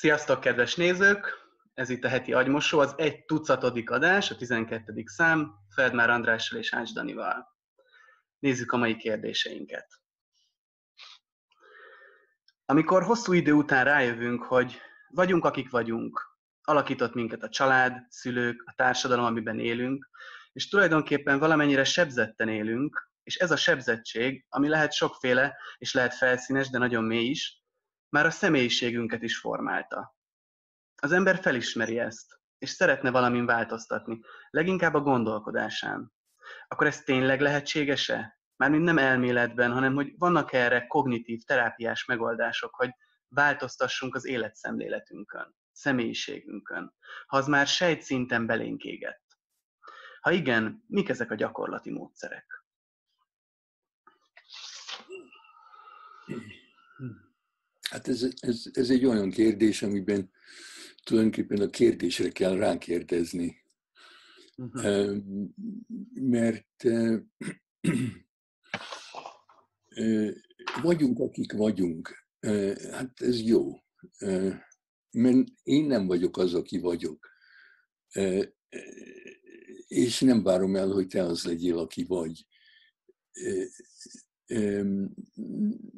Sziasztok, kedves nézők! Ez itt a heti agymosó, az egy tucatodik adás, a 12. szám, Feldmár Andrással és Ács Danival. Nézzük a mai kérdéseinket. Amikor hosszú idő után rájövünk, hogy vagyunk, akik vagyunk, alakított minket a család, szülők, a társadalom, amiben élünk, és tulajdonképpen valamennyire sebzetten élünk, és ez a sebzettség, ami lehet sokféle, és lehet felszínes, de nagyon mély is, már a személyiségünket is formálta. Az ember felismeri ezt, és szeretne valamin változtatni, leginkább a gondolkodásán. Akkor ez tényleg lehetséges-e? Mármint nem elméletben, hanem hogy vannak erre kognitív, terápiás megoldások, hogy változtassunk az életszemléletünkön, személyiségünkön, ha az már sejtszinten belénk égett. Ha igen, mik ezek a gyakorlati módszerek? Hát ez, ez, ez egy olyan kérdés, amiben tulajdonképpen a kérdésre kell rákérdezni. Uh-huh. Mert vagyunk, akik vagyunk. Hát ez jó. Mert én nem vagyok az, aki vagyok. És nem várom el, hogy te az legyél, aki vagy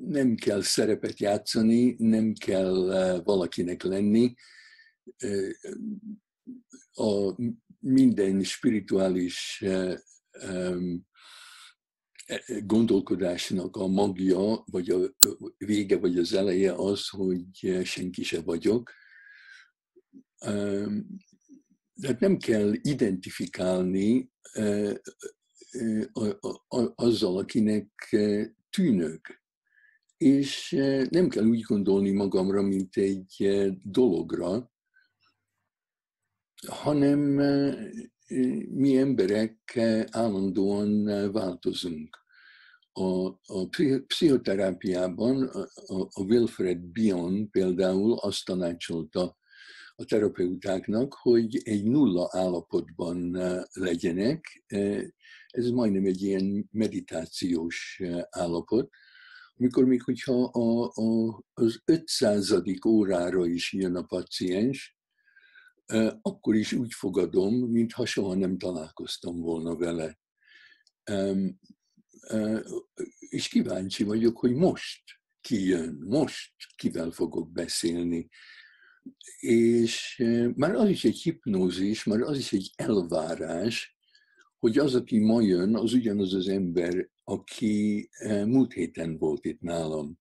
nem kell szerepet játszani, nem kell eh, valakinek lenni. Eh, a minden spirituális eh, gondolkodásnak a magja, vagy a vége, vagy az eleje az, hogy senki se vagyok. Tehát nem kell identifikálni azzal, akinek tűnök. És nem kell úgy gondolni magamra, mint egy dologra, hanem mi emberek állandóan változunk. A, a pszichoterápiában a, Wilfred Bion például azt tanácsolta a terapeutáknak, hogy egy nulla állapotban legyenek, ez majdnem egy ilyen meditációs eh, állapot, amikor még hogyha a, a, az 500. órára is jön a paciens, eh, akkor is úgy fogadom, mintha soha nem találkoztam volna vele. Eh, és kíváncsi vagyok, hogy most ki jön, most kivel fogok beszélni. És már az is egy hipnózis, már az is egy elvárás, hogy az, aki ma jön, az ugyanaz az ember, aki eh, múlt héten volt itt nálam.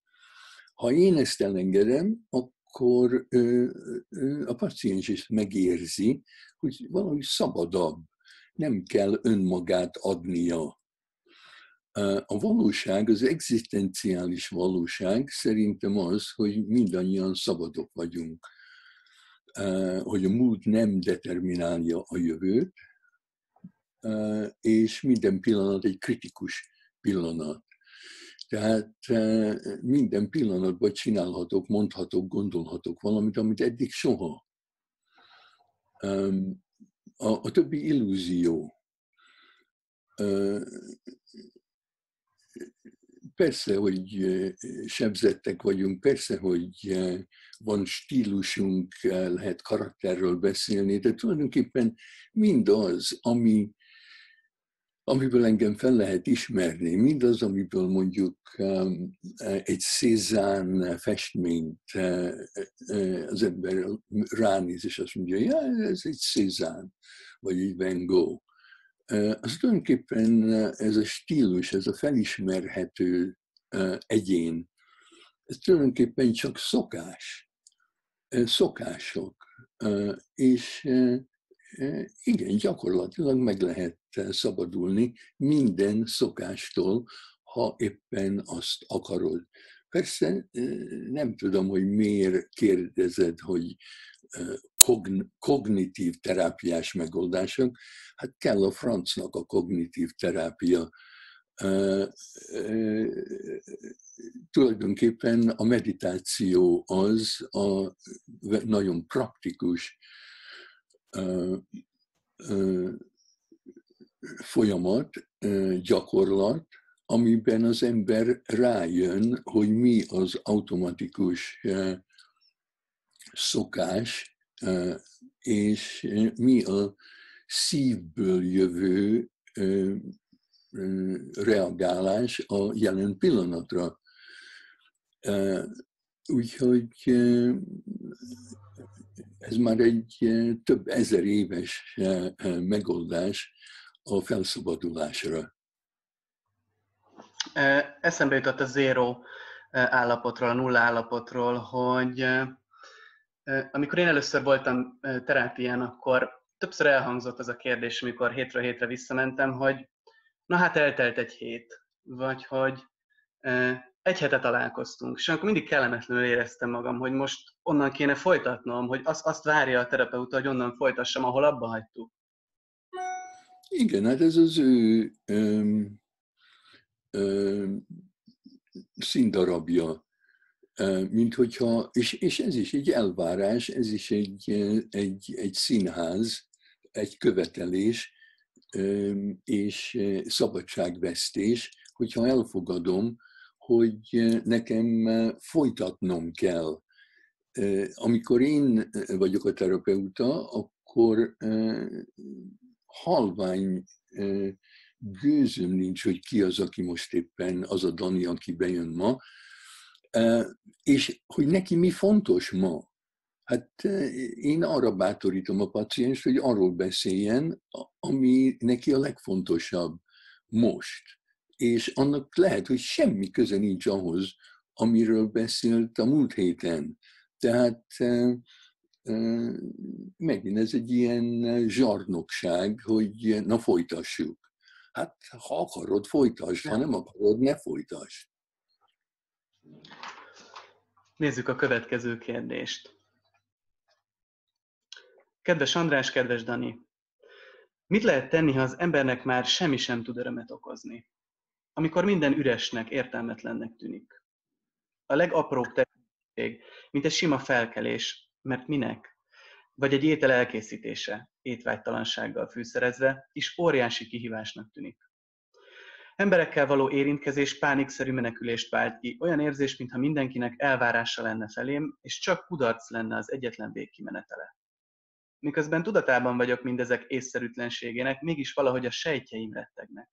Ha én ezt elengedem, akkor a paciens is megérzi, hogy valahogy szabadabb, nem kell önmagát adnia. A valóság, az egzisztenciális valóság szerintem az, hogy mindannyian szabadok vagyunk. Hogy a múlt nem determinálja a jövőt, és minden pillanat egy kritikus pillanat. Tehát minden pillanatban csinálhatok, mondhatok, gondolhatok valamit, amit eddig soha. A, a többi illúzió. Persze, hogy sebzettek vagyunk, persze, hogy van stílusunk, lehet karakterről beszélni, de tulajdonképpen mindaz, ami amiből engem fel lehet ismerni, mindaz, amiből mondjuk um, egy Cézanne festményt uh, uh, az ember ránéz, és azt mondja, ja, ez egy Cézanne, vagy egy Van Gogh. Az tulajdonképpen ez a stílus, ez a felismerhető egyén, ez tulajdonképpen csak szokás, szokások. És igen, gyakorlatilag meg lehet szabadulni minden szokástól, ha éppen azt akarod. Persze nem tudom, hogy miért kérdezed, hogy kognitív terápiás megoldások. Hát kell a francnak a kognitív terápia. Tulajdonképpen a meditáció az a nagyon praktikus folyamat, gyakorlat, amiben az ember rájön, hogy mi az automatikus szokás, és mi a szívből jövő reagálás a jelen pillanatra. Úgyhogy ez már egy több ezer éves megoldás a felszabadulásra. Eszembe jutott a zéro állapotról, a nulla állapotról, hogy amikor én először voltam terápián, akkor többször elhangzott az a kérdés, amikor hétről hétre visszamentem, hogy na hát eltelt egy hét, vagy hogy egy hete találkoztunk, és akkor mindig kellemetlenül éreztem magam, hogy most onnan kéne folytatnom, hogy azt, azt várja a terapeuta, hogy onnan folytassam, ahol abba hagytuk. Igen, hát ez az ő öm, öm, színdarabja, mint hogyha, és, és ez is egy elvárás, ez is egy, egy, egy színház, egy követelés és szabadságvesztés, hogyha elfogadom, hogy nekem folytatnom kell. Amikor én vagyok a terapeuta, akkor halvány gőzöm nincs, hogy ki az, aki most éppen az a Dani, aki bejön ma, és hogy neki mi fontos ma. Hát én arra bátorítom a paciens, hogy arról beszéljen, ami neki a legfontosabb most. És annak lehet, hogy semmi köze nincs ahhoz, amiről beszélt a múlt héten. Tehát megint ez egy ilyen zsarnokság, hogy na folytassuk. Hát ha akarod, folytasd, ha nem akarod, ne folytasd. Nézzük a következő kérdést. Kedves András, kedves Dani! Mit lehet tenni, ha az embernek már semmi sem tud örömet okozni? Amikor minden üresnek, értelmetlennek tűnik. A legapróbb tevékenység, mint egy sima felkelés, mert minek? Vagy egy étel elkészítése, étvágytalansággal fűszerezve, is óriási kihívásnak tűnik. Emberekkel való érintkezés pánikszerű menekülést vált ki, olyan érzés, mintha mindenkinek elvárása lenne felém, és csak kudarc lenne az egyetlen végkimenetele. Miközben tudatában vagyok mindezek észszerűtlenségének, mégis valahogy a sejtjeim rettegnek.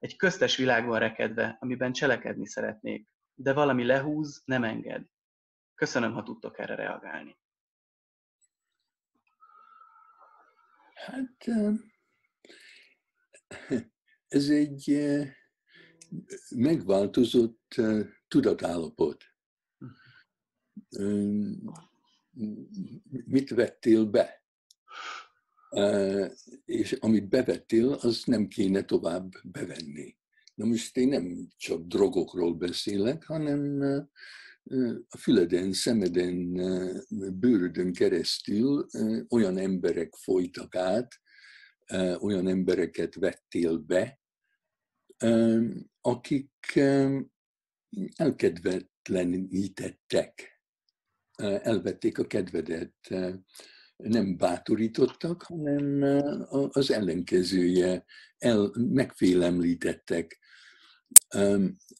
Egy köztes világban rekedve, amiben cselekedni szeretnék, de valami lehúz, nem enged. Köszönöm, ha tudtok erre reagálni. Hát ez egy megváltozott tudatállapot. Mit vettél be? És amit bevettél, az nem kéne tovább bevenni. Na most én nem csak drogokról beszélek, hanem a füleden, szemeden, bőrödön keresztül olyan emberek folytak át, olyan embereket vettél be, akik elkedvetlenítettek, elvették a kedvedet, nem bátorítottak, hanem az ellenkezője, el, megfélemlítettek.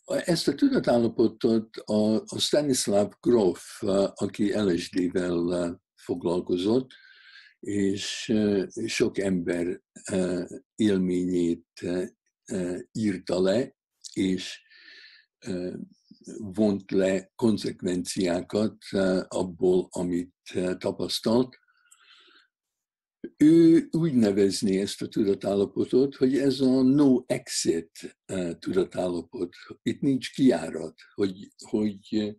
Ezt a tudatállapotot a, Stanislav Grof, aki LSD-vel foglalkozott, és sok ember élményét írta le, és vont le konzekvenciákat abból, amit tapasztalt. Ő úgy nevezné ezt a tudatállapotot, hogy ez a no exit tudatállapot. Itt nincs kiárat, hogy, hogy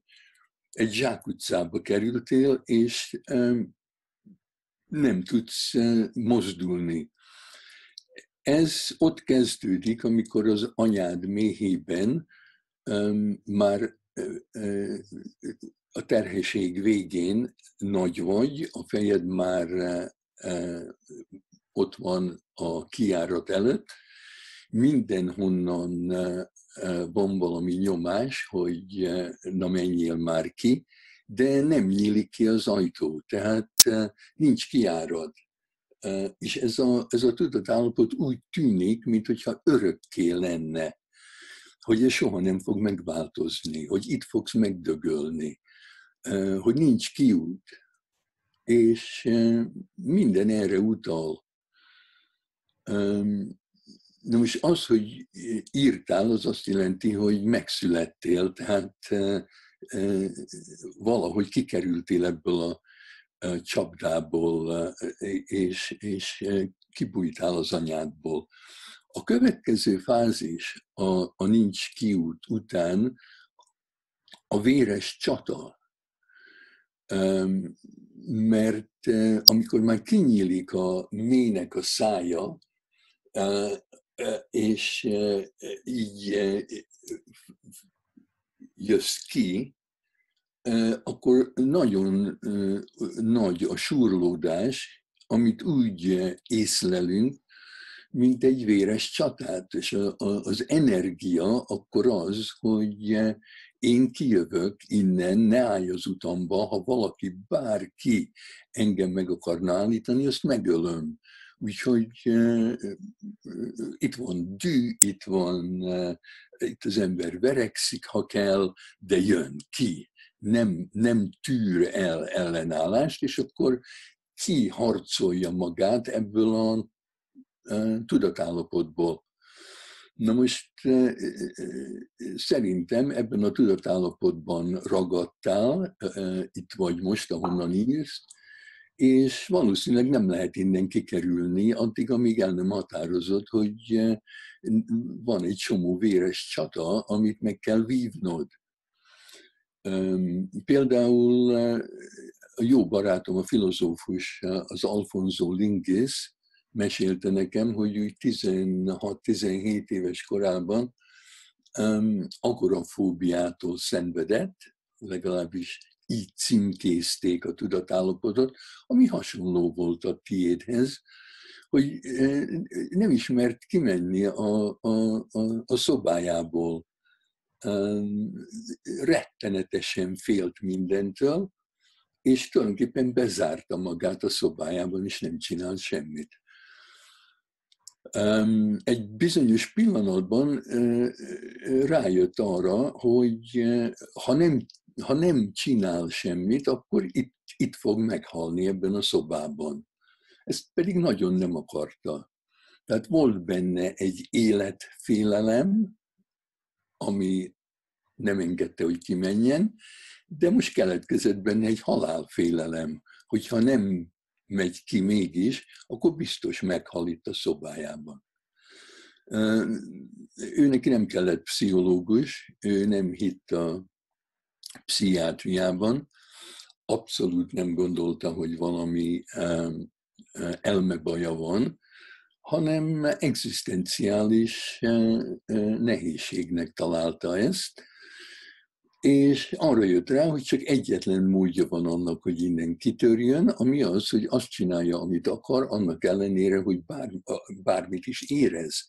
egy zsákutcába kerültél, és nem tudsz mozdulni. Ez ott kezdődik, amikor az anyád méhében már uh, a terhesség végén nagy vagy, a fejed már ott van a kiárat előtt, mindenhonnan uh, van valami nyomás, hogy na menjél már ki, de nem nyílik ki az ajtó, tehát nincs kiárad. És ez a, ez a tudatállapot úgy tűnik, mintha örökké lenne, hogy ez soha nem fog megváltozni, hogy itt fogsz megdögölni. hogy nincs kiút, és minden erre utal. De most az, hogy írtál, az azt jelenti, hogy megszülettél, tehát valahogy kikerültél ebből a csapdából, és, és kibújtál az anyádból. A következő fázis a, a nincs kiút után a véres csata, mert amikor már kinyílik a mének a szája, és így jössz ki, akkor nagyon nagy a súrlódás, amit úgy észlelünk, mint egy véres csatát. És az energia akkor az, hogy én kijövök innen, ne állj az utamba, ha valaki, bárki engem meg akarna állítani, azt megölöm. Úgyhogy uh, itt van dű, itt van, uh, itt az ember verekszik, ha kell, de jön ki. Nem, nem tűr el ellenállást, és akkor ki harcolja magát ebből a tudatállapotból. Na most szerintem ebben a tudatállapotban ragadtál, itt vagy most, ahonnan írsz, és valószínűleg nem lehet innen kikerülni, addig, amíg el nem határozott, hogy van egy csomó véres csata, amit meg kell vívnod. Például a jó barátom, a filozófus, az Alfonso Lingis, mesélte nekem, hogy úgy 16-17 éves korában um, agorafóbiától szenvedett, legalábbis így címkézték a tudatállapotot, ami hasonló volt a tiédhez, hogy nem ismert kimenni a, a, a, a szobájából. Rettenetesen félt mindentől, és tulajdonképpen bezárta magát a szobájában, és nem csinált semmit egy bizonyos pillanatban rájött arra, hogy ha nem, ha nem csinál semmit, akkor itt, itt fog meghalni ebben a szobában. Ezt pedig nagyon nem akarta. Tehát volt benne egy életfélelem, ami nem engedte, hogy kimenjen, de most keletkezett benne egy halálfélelem, hogyha nem megy ki mégis, akkor biztos meghal itt a szobájában. Ő neki nem kellett pszichológus, ő nem hitt a pszichiátriában, abszolút nem gondolta, hogy valami elmebaja van, hanem egzisztenciális nehézségnek találta ezt, és arra jött rá, hogy csak egyetlen módja van annak, hogy innen kitörjön, ami az, hogy azt csinálja, amit akar, annak ellenére, hogy bár, bármit is érez.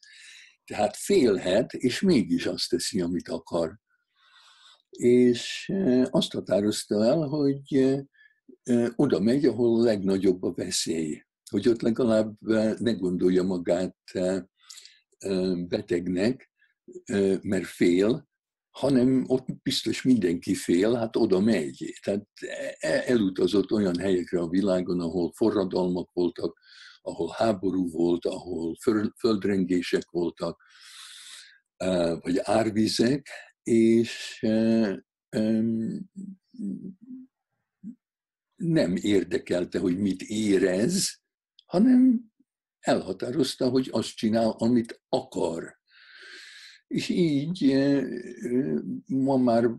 Tehát félhet, és mégis azt teszi, amit akar. És e, azt határozta el, hogy e, e, oda megy, ahol a legnagyobb a veszély. Hogy ott legalább ne gondolja magát betegnek, mert fél, hanem ott biztos mindenki fél, hát oda megy. Tehát e, elutazott olyan helyekre a világon, ahol forradalmak voltak, ahol háború volt, ahol földrengések voltak, e, vagy árvizek, és e, nem érdekelte, hogy mit érez, hanem elhatározta, hogy azt csinál, amit akar. És így ma már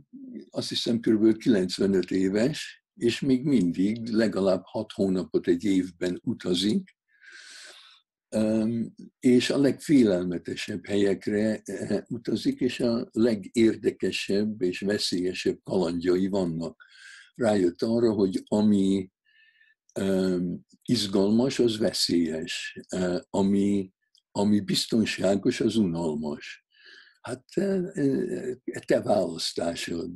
azt hiszem kb. 95 éves, és még mindig legalább 6 hónapot egy évben utazik, és a legfélelmetesebb helyekre utazik, és a legérdekesebb és veszélyesebb kalandjai vannak. Rájött arra, hogy ami izgalmas, az veszélyes, ami, ami biztonságos, az unalmas. Hát te választásod.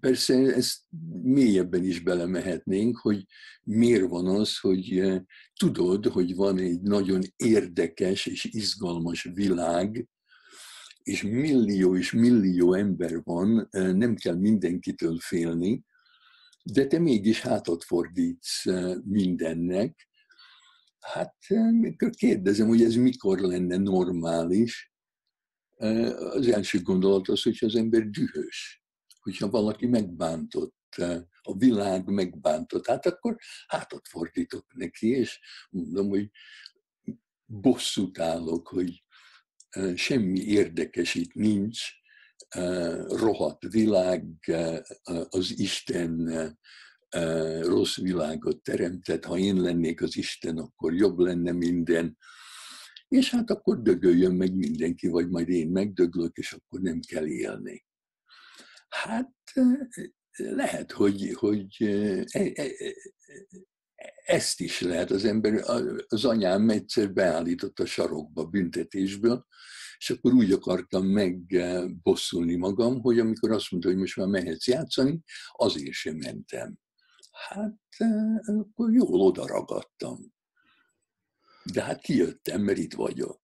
Persze ezt mélyebben is belemehetnénk, hogy miért van az, hogy tudod, hogy van egy nagyon érdekes és izgalmas világ, és millió és millió ember van, nem kell mindenkitől félni, de te mégis hátat fordítsz mindennek. Hát kérdezem, hogy ez mikor lenne normális, az első gondolat az, hogy az ember dühös, hogyha valaki megbántott, a világ megbántott, hát akkor hátat fordítok neki, és mondom, hogy bosszút állok, hogy semmi érdekes itt nincs, rohadt világ, az Isten rossz világot teremtett, ha én lennék az Isten, akkor jobb lenne minden. És hát akkor dögöljön meg mindenki, vagy majd én megdöglök, és akkor nem kell élni. Hát lehet, hogy, hogy e, e, e, ezt is lehet az ember, az anyám egyszer beállított a sarokba büntetésből, és akkor úgy akartam megbosszulni magam, hogy amikor azt mondta, hogy most már mehetsz játszani, azért sem mentem. Hát akkor jól oda ragadtam. De hát kijöttem, mert itt vagyok.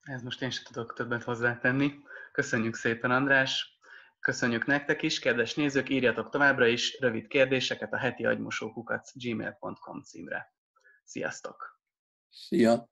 Ez most én sem tudok többet hozzátenni. Köszönjük szépen, András! Köszönjük nektek is, kedves nézők, írjatok továbbra is rövid kérdéseket a heti agymosókukat gmail.com címre. Sziasztok! Szia!